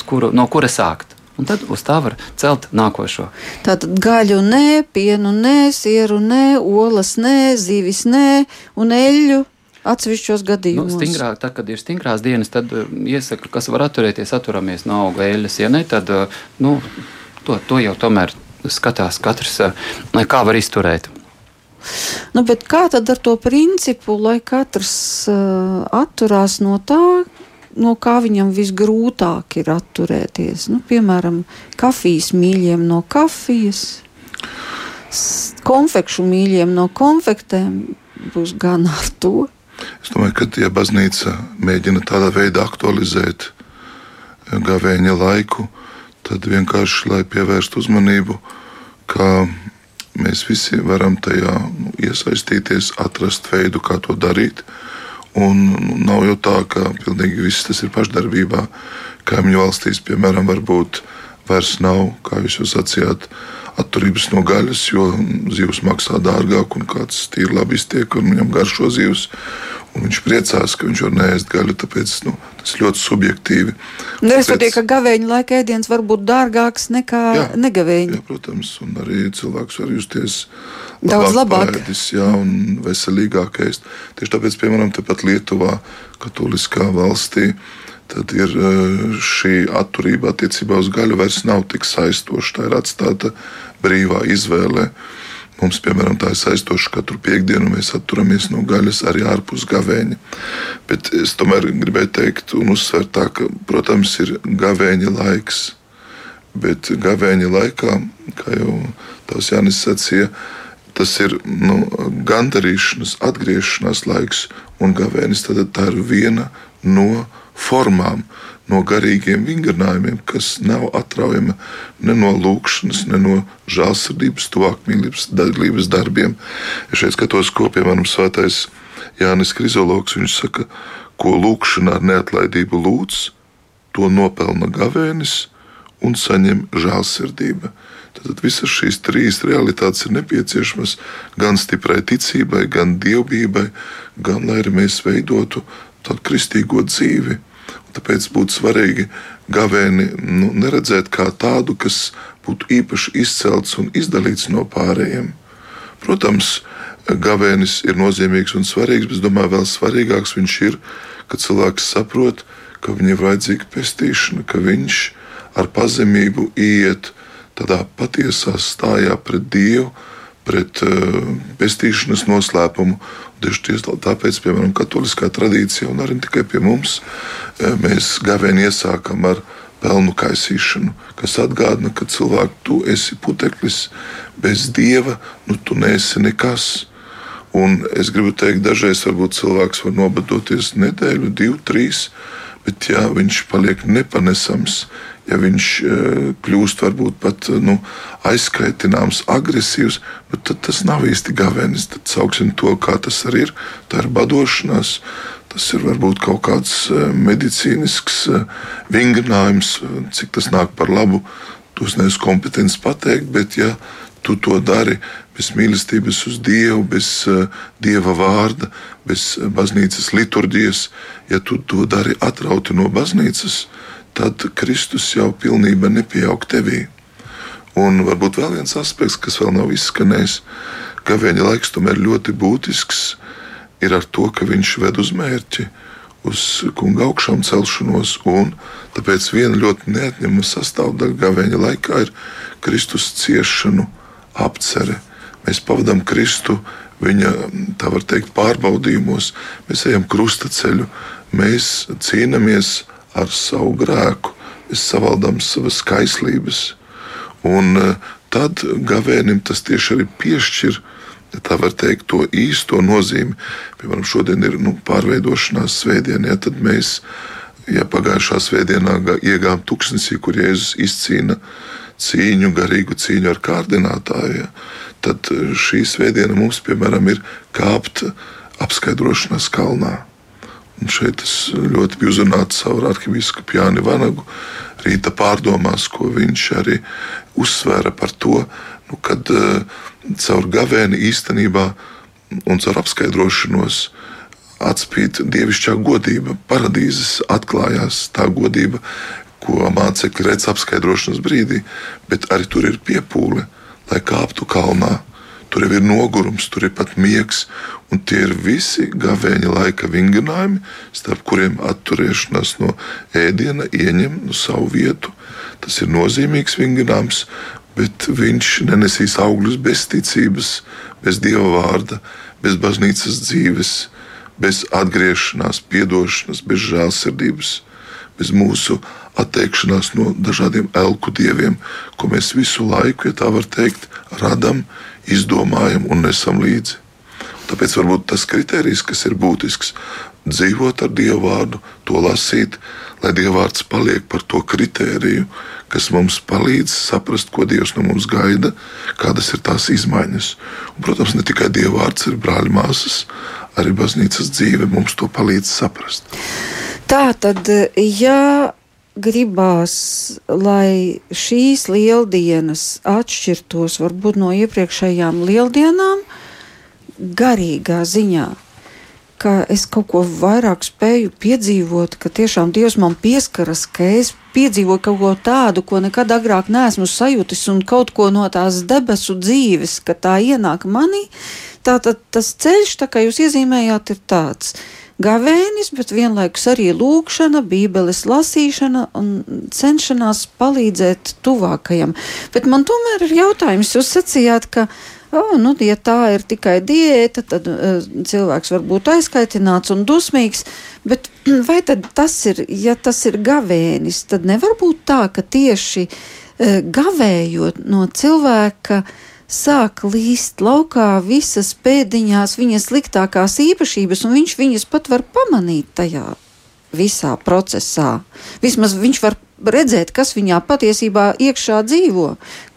kuru, no kura sākt. Un tad uz tā var celt nākošo. Tātad gaļu nē, pienu nē, sieru nē, olas nē, zivis nē un eļļu. Atsevišķos gadījumos. Nu, stingrāk, tad, kad ir stingrās dienas, tad uh, iesaka, kas var atturēties, atturamies no auga eļļas. Ja ne, tad uh, nu, to, to jau tomēr skatās katrs, uh, kā var izturēt. Nu, kā tad ar to principu, lai katrs uh, atturās no tā, no kā viņam visgrūtāk ir atturēties. Nu, piemēram, kafijas mīļiem no kafijas, konfekšu mīļiem no konfektēm būs gan ar to. Es domāju, ka ja baznīca mēģina tādā veidā aktualizēt gavēņa laiku, tad vienkārši, lai pievērstu uzmanību, ka mēs visi varam tajā nu, iesaistīties, atrast veidu, kā to darīt. Un nu, nav jau tā, ka pilnīgi viss tas ir pašdarbībā. Kaimiņu valstīs, piemēram, varbūt vairs nav, kā jūs jau sacījāt, atturības no gaļas, jo zivs maksā dārgāk un kāds tīri labi iztiek un viņam garšo zivs. Un viņš priecās, ka viņš var neēst gaļu, tāpēc nu, tas ļoti subjektīvi. Nu, Respektīvi, ka gavēņa laika ēdiens var būt dārgāks nekā negavēņa. Jā, protams, un arī cilvēks var justies daudz labāk, paēdis, jā, un veselīgāk ēst. Tieši tāpēc, piemēram, tepat Lietuvā, katoliskā valstī, tad ir e, šī atturība attiecībā uz gaļu vairs nav tik saistoša. Tā ir atstāta brīvā izvēlē. Mums, piemēram, tā ir saistoša katru piekdienu, mēs atturamies no gaļas arī ārpus gavēņa. Bet es tomēr gribēju teikt un uzsvērt, tā, ka, protams, ir gavēņa laiks. Bet gavēņa laikā, kā jau tās Jānis sacīja, tas ir nu, gandarīšanas, atgriešanās laiks, un gavēnis tad tā ir viena no formām, no garīgiem vingrinājumiem, kas nav atraujama ne no lūkšanas, ne no žēlsirdības, tuvāk mīlestības darbiem. Es šeit skatos, ko piemēram svētais Jānis Krizologs. Viņš saka, ko lūkšanā ar neatlaidību lūdz, to nopelna gavēnis un saņem žēlsirdība. Tad visas šīs trīs realitātes ir nepieciešamas gan stiprai ticībai, gan dievbijai, gan lai arī mēs veidotu tādu kristīgo dzīvi. Tāpēc būtu svarīgi gavēni nu, neredzēt kā tādu, kas būtu īpaši izcelts un izdalīts no pārējiem. Protams, gavēnis ir nozīmīgs un svarīgs, bet es domāju, vēl svarīgāks viņš ir, kad cilvēks saprot, ka viņam ir vajadzīga pestīšana, ka viņš ar pazemību iet tādā patiesā stājā pret Dievu, pret uh, pestīšanas noslēpumu. Tieši tāpēc, piemēram, katoliskā tradīcija, un arī tikai pie mums, mēs gavēni iesākam ar pelnu kaisīšanu, kas atgādina, ka cilvēks, tu esi puteklis, bez dieva, nu tu neesi nekas. Un es gribu teikt, dažreiz cilvēks var nobadoties nedēļu, divu, trīs, bet ja viņš paliek nepanesams, ja viņš uh, kļūst varbūt pat nu, aizskaitināms, agresīvs, tad tas nav īsti gavenis. Tad sauksim to, kā tas arī ir. Tā ir badošanās, Tas ir varbūt kaut kāds eh, medicīnisks vingrinājums, cik tas nāk par labu. To es neesmu kompetents pateikt, bet ja tu to dari bez mīlestības uz Dievu, bez Dieva vārda, bez baznīcas liturģijas, ja tu to dari atrauti no baznīcas, tad Kristus jau pilnībā nepieaug tevī. Un varbūt vēl viens aspekts, kas vēl nav izskanējis, ka viņa laiks tomēr ļoti būtisks ir ar to, ka viņš ved uz mērķi, uz kunga augšām celšanos. Tāpēc viena ļoti neatņemama sastāvdaļa gaveņa laikā ir Kristus ciešanu apcere. Mēs pavadām Kristu viņa, tā var teikt, pārbaudījumos, mēs ejam krustaceļu, mēs cīnāmies ar savu grēku, mēs savaldām savas kaislības. Un eh, tad gavēnim tas tieši arī piešķir ja tā var teikt, to īsto nozīmi. Piemēram, šodien ir nu, pārveidošanās svētdiena, ja tad mēs, ja pagājušā svētdienā iegājām tuksnesī, kur Jēzus izcīna cīņu, garīgu cīņu ar kārdinātāju, ja, tad šī svētdiena mums, piemēram, ir kāpt apskaidrošanās kalnā. Un šeit es ļoti biju uzrunāts caur arhibīskapu Jāni Vanagu, rīta pārdomās, ko viņš arī uzsvēra par to, nu, kad uh, caur gavēni īstenībā un caur apskaidrošanos atspīd dievišķā godība. Paradīzes atklājās tā godība, ko mācekļi redz apskaidrošanas brīdī, bet arī tur ir piepūle, lai kāptu kalnā. Tur jau ir nogurums, tur ir pat miegs, un tie ir visi gavēņa laika vingrinājumi, starp kuriem atturēšanās no ēdiena ieņem no savu vietu. Tas ir nozīmīgs vingrinājums, bet viņš nenesīs augļus bez ticības, bez dieva vārda, bez baznīcas dzīves, bez atgriešanās, atdošanās, bez žēlsirdības, bez mūsu atteikšanās no dažādiem elku dieviem, ko mēs visu laiku, ja tā var teikt, radām, izdomājam un nesam līdzi. Tāpēc varbūt tas kriterijs, kas ir būtisks, dzīvot ar dievu vārdu, to lasīt, lai dieva vārds paliek par to kritēriju, kas mums palīdz saprast, ko Dievs no mums gaida, kādas ir tās izmaiņas. Un, protams, ne tikai Dieva vārds ir brāļa māsas, arī baznīcas dzīve mums to palīdz saprast. Tā tad, ja gribās, lai šīs lieldienas atšķirtos varbūt no iepriekšējām lieldienām, garīgā ziņā, ka es kaut ko vairāk spēju piedzīvot, ka tiešām Dievs man pieskaras, ka es piedzīvoju kaut ko tādu, ko nekad agrāk neesmu sajūtis, un kaut ko no tās debesu dzīves, ka tā ienāk manī. Tātad tas ceļš, tā kā jūs iezīmējāt, ir tāds gavēnis, bet vienlaikus arī lūkšana, bībeles lasīšana un cenšanās palīdzēt tuvākajam. Bet man tomēr ir jautājums, jūs sacījāt, ka oh, nu, ja tā ir tikai diēta, tad uh, cilvēks var būt aizkaitināts un dusmīgs. Bet (clears throat) vai tas ir, ja tas ir gavēnis, tad nevar būt tā, ka tieši uh, gavējot no cilvēka sāk līst laukā visas pēdiņās, viņas sliktākās īpašības, un viņš viņas pat var pamanīt tajā visā procesā. Vismaz viņš var redzēt, kas viņā patiesībā iekšā dzīvo,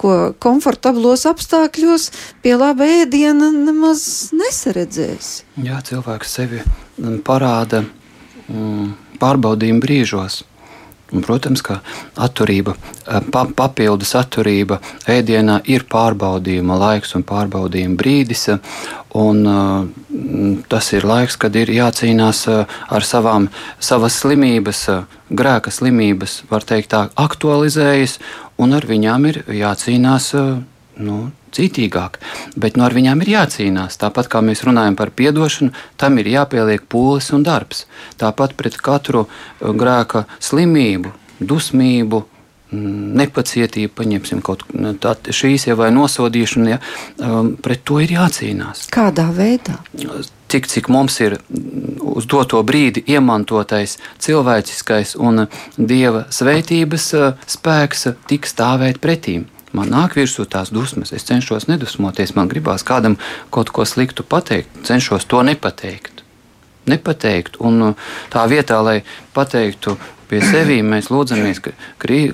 ko komfortablos apstākļos pie laba ēdiena nemaz nesaredzēs. Jā, cilvēks sevi parāda mm, pārbaudījumu brīžos. Un, protams, ka atturība, pa, papildus atturība ēdienā ir pārbaudījuma laiks un pārbaudījuma brīdis. Un, uh, tas ir laiks, kad ir jācīnās ar savām savas slimības, grēka slimības, var teikt, tā aktualizējas, un ar viņām ir jācīnās. Nu, citīgāk, bet no nu, viņām ir jācīnās. Tāpat kā mēs runājam par atdošanu, tam ir jāpieliek pūles un darbs. Tāpat pret katru grēka slimību, dusmību, mm, nepacietība, paņemsim kaut tā, šīs jau vai nosodīšana, ja, um, pret to ir jācīnās. Kādā veidā? Tik cik mums ir mm, uz doto brīdi iemantotais cilvēciskais un dieva svētības uh, spēks, tik stāvēt pretīm man nāk virsū tās dusmas. Es cenšos nedusmoties, man gribās kādam kaut ko sliktu pateikt, cenšos to nepateikt. Nepateikt, un uh, tā vietā, lai pateiktu pie sevis, (clears throat) mēs lūdzamies, ka krī,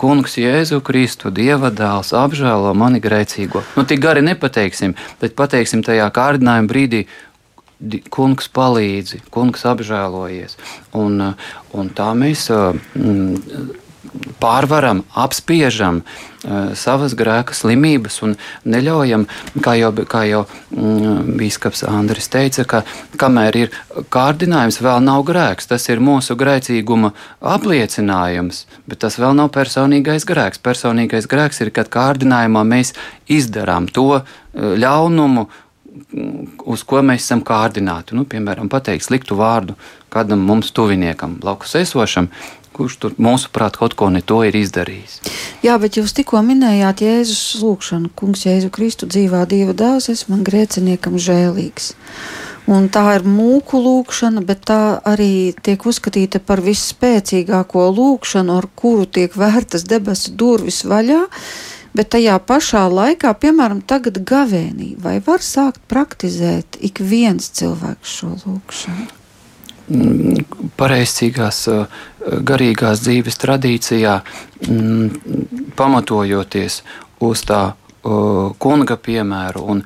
Kungs Jēzu Kristu, Dieva dēls, apžēlo mani grēcīgo. Nu, tik gari nepateiksim, bet pateiksim tajā kārdinājuma brīdī. Kungs palīdzi, kungs apžēlojies. Un, uh, un tā mēs uh, mm, pārvaram, apspiežam uh, savas grēka slimības un neļaujam, kā jau, kā jau mm, Bīskaps Andris teica, ka kamēr ir kārdinājums, vēl nav grēks. Tas ir mūsu grēcīguma apliecinājums, bet tas vēl nav personīgais grēks. Personīgais grēks ir, kad kārdinājumā mēs izdarām to ļaunumu, uz ko mēs esam kārdināti. Nu, piemēram, pateikt sliktu vārdu kādam mums tuviniekam, blakus esošam, kurš tur mūsuprāt kaut ko ne to ir izdarījis. Jā, bet jūs tikko minējāt Jēzus lūgšanu, Kungs, Jēzu Kristu dzīvā Dieva dāvs, es man grēciniekam žēlīgs. Un tā ir mūku lūkšana, bet tā arī tiek uzskatīta par visspēcīgāko lūkšanu, ar kuru tiek vērtas debesu durvis vaļā. Bet tajā pašā laikā, piemēram, tagad gavēnī, vai var sākt praktizēt ik viens cilvēks šo lūkšanu? Pareizcīgās garīgās dzīves tradīcijā, pamatojoties uz tā kunga piemēru un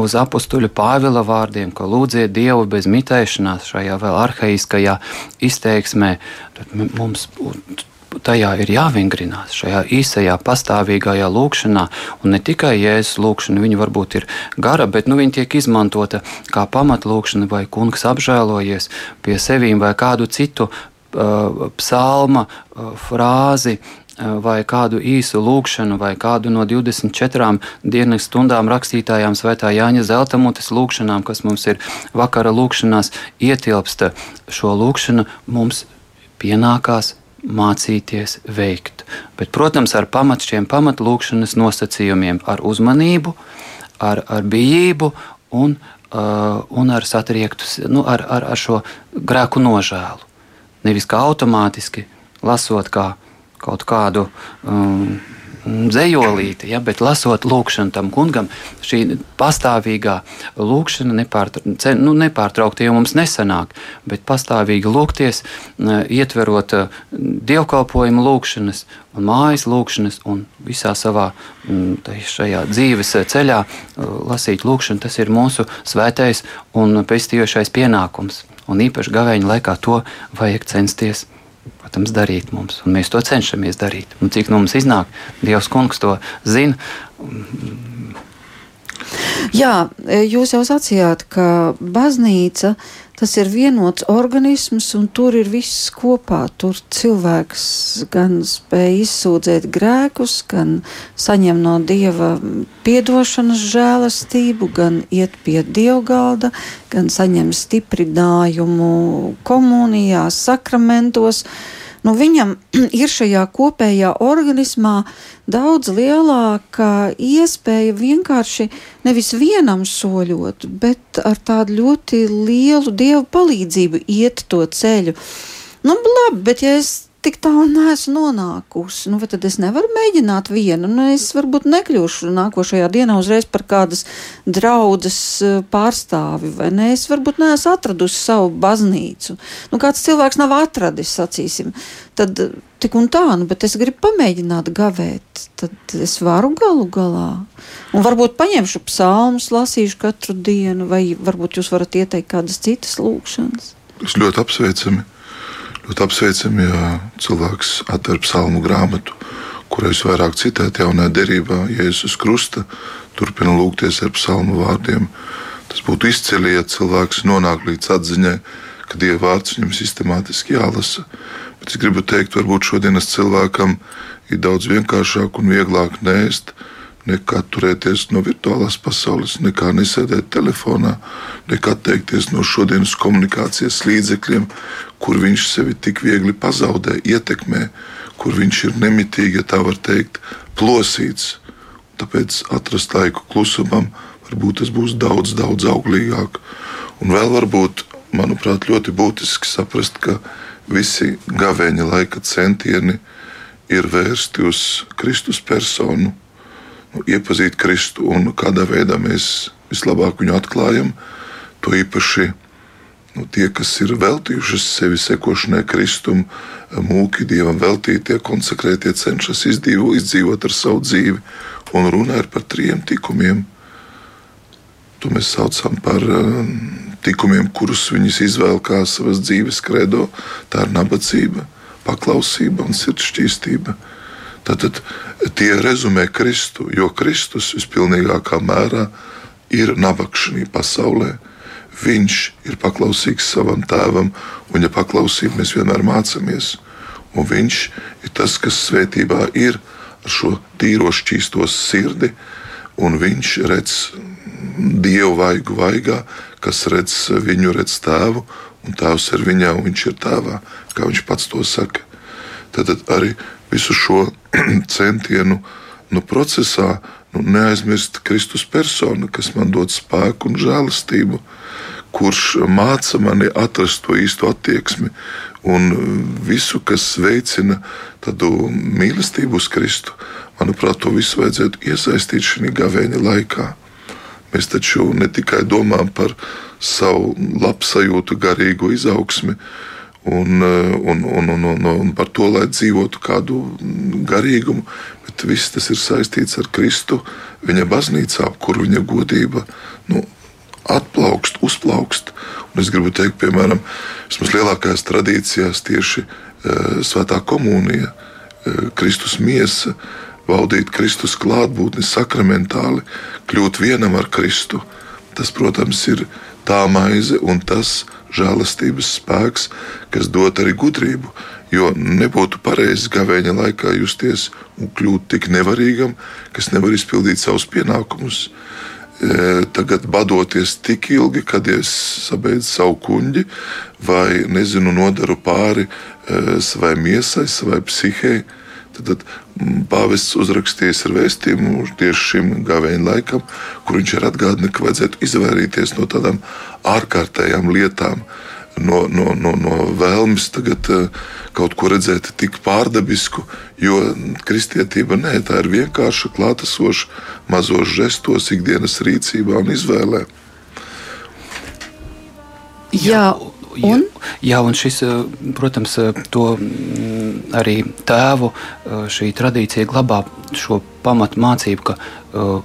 uz apstuļa Pāvila vārdiem, ka lūdziet Dievu bez mitēšanās šajā vēl arhaiskajā izteiksmē, tad mums tajā ir jāvingrinās, šajā īsajā, pastāvīgajā lūkšanā. Un ne tikai jēzus lūkšana, viņa varbūt ir gara, bet nu, viņa tiek izmantota kā pamatlūkšana, vai kungs apžēlojies pie sevīm, vai kādu citu uh, psalma uh, frāzi. Uh, vai kādu īsu lūkšanu, vai kādu no 24 dienas stundām rakstītājām, Svētā Jāņa Zeltamutes lūkšanām, kas mums ir vakara lūkšanās, ietilpsta šo lūkšanu, mums pienākās mācīties veikt. Bet, protams, ar pamat šiem pamatlūkšanas nosacījumiem, ar uzmanību, ar, ar bijību un, uh, un ar satriektu, nu, ar, ar, ar šo grēku nožēlu. Nevis kā automātiski lasot kā kaut kādu um, dzējolīti, ja, bet lasot lūkšanu tam kungam, šī pastāvīgā lūkšana nepārtra, nu, nepārtraukti jau mums nesanāk, bet pastāvīgi lūgties, ietverot dievkalpojumu lūkšanas un mājas lūkšanas un visā savā šajā dzīves ceļā lasīt lūkšanu, tas ir mūsu svētais un pestījošais pienākums. Un īpaši gavēņa laikā to vajag censties protams, darīt mums, un mēs to cenšamies darīt. Un cik no mums iznāk, Dievs kungs to zina. Jā, jūs jau sacījāt, ka baznīca tas ir vienots organisms, un tur ir viss kopā. Tur cilvēks gan spēj izsūdzēt grēkus, gan saņem no dieva piedošanas žēlastību, gan iet pie dievgalda, gan saņem stiprinājumu komunijā, sakramentos. Uh, nu, viņam (clears throat) ir šajā kopējā organismā daudz lielāka iespēja vienkārši nevis vienam soļot, bet ar tādu ļoti lielu dievu palīdzību iet to ceļu. Nu, labi, bet ja es tik tālu neesmu nonākusi. Nu, tad es nevaru mēģināt vienu. Nu, es varbūt nekļūšu nākošajā dienā uzreiz par kādas draudzes eh, pārstāvi, vai ne? Es varbūt neesmu atradusi savu baznīcu. Nu, kāds cilvēks nav atradis, sacīsim. Tad tik un tā, nu, bet es gribu pamēģināt gavēt. Tad es varu galu galā. Un varbūt paņemšu psalmus, lasīšu katru dienu, vai varbūt jūs varat ieteikt kādas citas lūkšanas. Tas ļoti apsveicami Ļoti apsveicami, ja cilvēks atver psalmu grāmatu, kurais vairāk citēt jaunā derībā, Jēzus Krusta, turpina lūgties ar psalmu vārdiem. Tas būtu izcili, ja cilvēks nonāk līdz atziņai, ka Dieva vārds viņam sistemātiski jālasa. Bet es gribu teikt, varbūt šodienas cilvēkam ir daudz vienkāršāk un vieglāk nēst nekā turēties no virtuālās pasaules, nekā nesēdēt telefonā, nekā atteikties no šodienas komunikācijas līdzekļiem, kur viņš sevi tik viegli pazaudē, ietekmē, kur viņš ir nemitīgi, ja tā var teikt, plosīts. Tāpēc atrast laiku klusumam, varbūt tas būs daudz, daudz auglīgāk. Un vēl varbūt, manuprāt, ļoti būtiski saprast, ka visi gavēņa laika centieni ir vērsti uz Kristus personu, nu, iepazīt Kristu un kādā veidā mēs vislabāk viņu atklājam. To īpaši nu, tie, kas ir veltījuši sevi sekošanai Kristum, mūki dievam veltītie, konsekrētie, cenšas izdzīvot, izdzīvot ar savu dzīvi un runā par trim tikumiem. To mēs saucam par um, tikumiem, kurus viņas izvēl kā savas dzīves kredo. Tā ir nabadzība, paklausība un sirdsšķīstība. Tātad tie rezumē Kristu, jo Kristus vispilnīgākā mērā ir nabaga šajā pasaulē. Viņš ir paklausīgs savam tēvam, un, ja paklausība, mēs vienmēr mācāmies. Un viņš ir tas, kas svētībā ir ar šo tīro šķīsto sirdi, un viņš redz dievu vaigu vaigā, kas redz viņu, redz tēvu, un tēvs ir viņā, un viņš ir tēvā, kā viņš pats to saka. Tad arī visu šo (clears throat) centienu nu, procesā nu, neaizmirst Kristus personu, kas man dod spēku un žēlastību, kurš māca mani atrast to īsto attieksmi un visu, kas veicina tādu mīlestību uz Kristu. Manuprāt, to visu vajadzētu iesaistīt šajā gavēņa laikā. Mēs taču ne tikai domājam par savu labsajūtu, garīgu izaugsmi, un, un, un, un, un, un par to, lai dzīvotu kādu garīgumu, bet viss tas ir saistīts ar Kristu, viņa baznīcā, kur viņa godība nu, atplaukst, uzplaukst. Un es gribu teikt, piemēram, vismaz lielākajās tradīcijās tieši e, Svētā komunija, e, Kristus miesa, baudīt Kristus klātbūtni sakramentāli, kļūt vienam ar Kristu. Tas, protams, ir tā maize un tas žēlastības spēks, kas dod arī gudrību. Jo nebūtu pareizi gavēņa laikā justies un kļūt tik nevarīgam, kas nevar izpildīt savus pienākumus. Tagad badoties tik ilgi, kad es sabeidzu savu kuģi, vai nezinu, nodaru pāri savai miesai, savai psihei. Tad, tad pāvests uzrakstījis ar vēstījumu tieši šim gavēņa laikam, kur viņš ir atgādinājis, ka vajadzētu izvairīties no tādām ārkārtējām lietām, no, no, no, no vēlmes tagad uh, kaut ko redzēt tik pārdabisku, jo kristietība nē, tā ir vienkārša, klātesoša, mazos žestos, ikdienas rīcībā un izvēlē. Jā, Un? Jā, un šis, eh, protams, eh, to mm, arī tēvu šī tradīcija glabā šo pamatu mācību, ka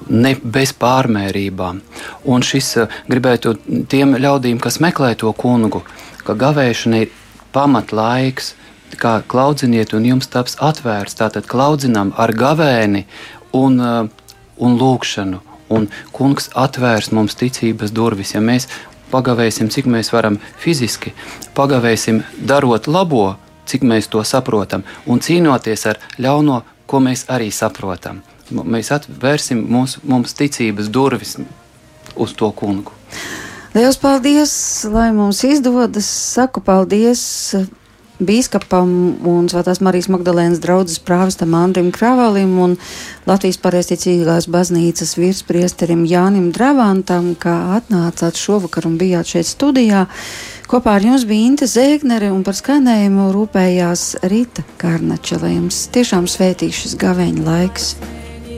ne bez pārmērībām. Un šis gribētu tiem ļaudīm, kas meklē to kungu, ka gavēšana ir pamatlaiks, kā klaudziniet, un jums taps atvērts. Tātad klaudzinām ar gavēni un, un lūkšanu. Un kungs atvērs mums ticības durvis. Ja mēs pagavēsim, cik mēs varam fiziski, pagavēsim darot labo, cik mēs to saprotam, un cīnoties ar ļauno, ko mēs arī saprotam. Mēs atvērsim mūsu, mums ticības durvis uz to kungu. Lielas paldies, lai mums izdodas. Saku paldies bīskapam un Svētās Marijas Magdalēnas draudzes prāvestam Andrim Kravalim un Latvijas pareizticīgās baznīcas virspriesterim Jānim Dravantam, kā atnācāt šovakar un bijāt šeit studijā. Kopā ar jums bija Inte Zēgnere un par skanējumu rūpējās Rīta Kārnača, lai jums tiešām svētīšas gaveņa laiks.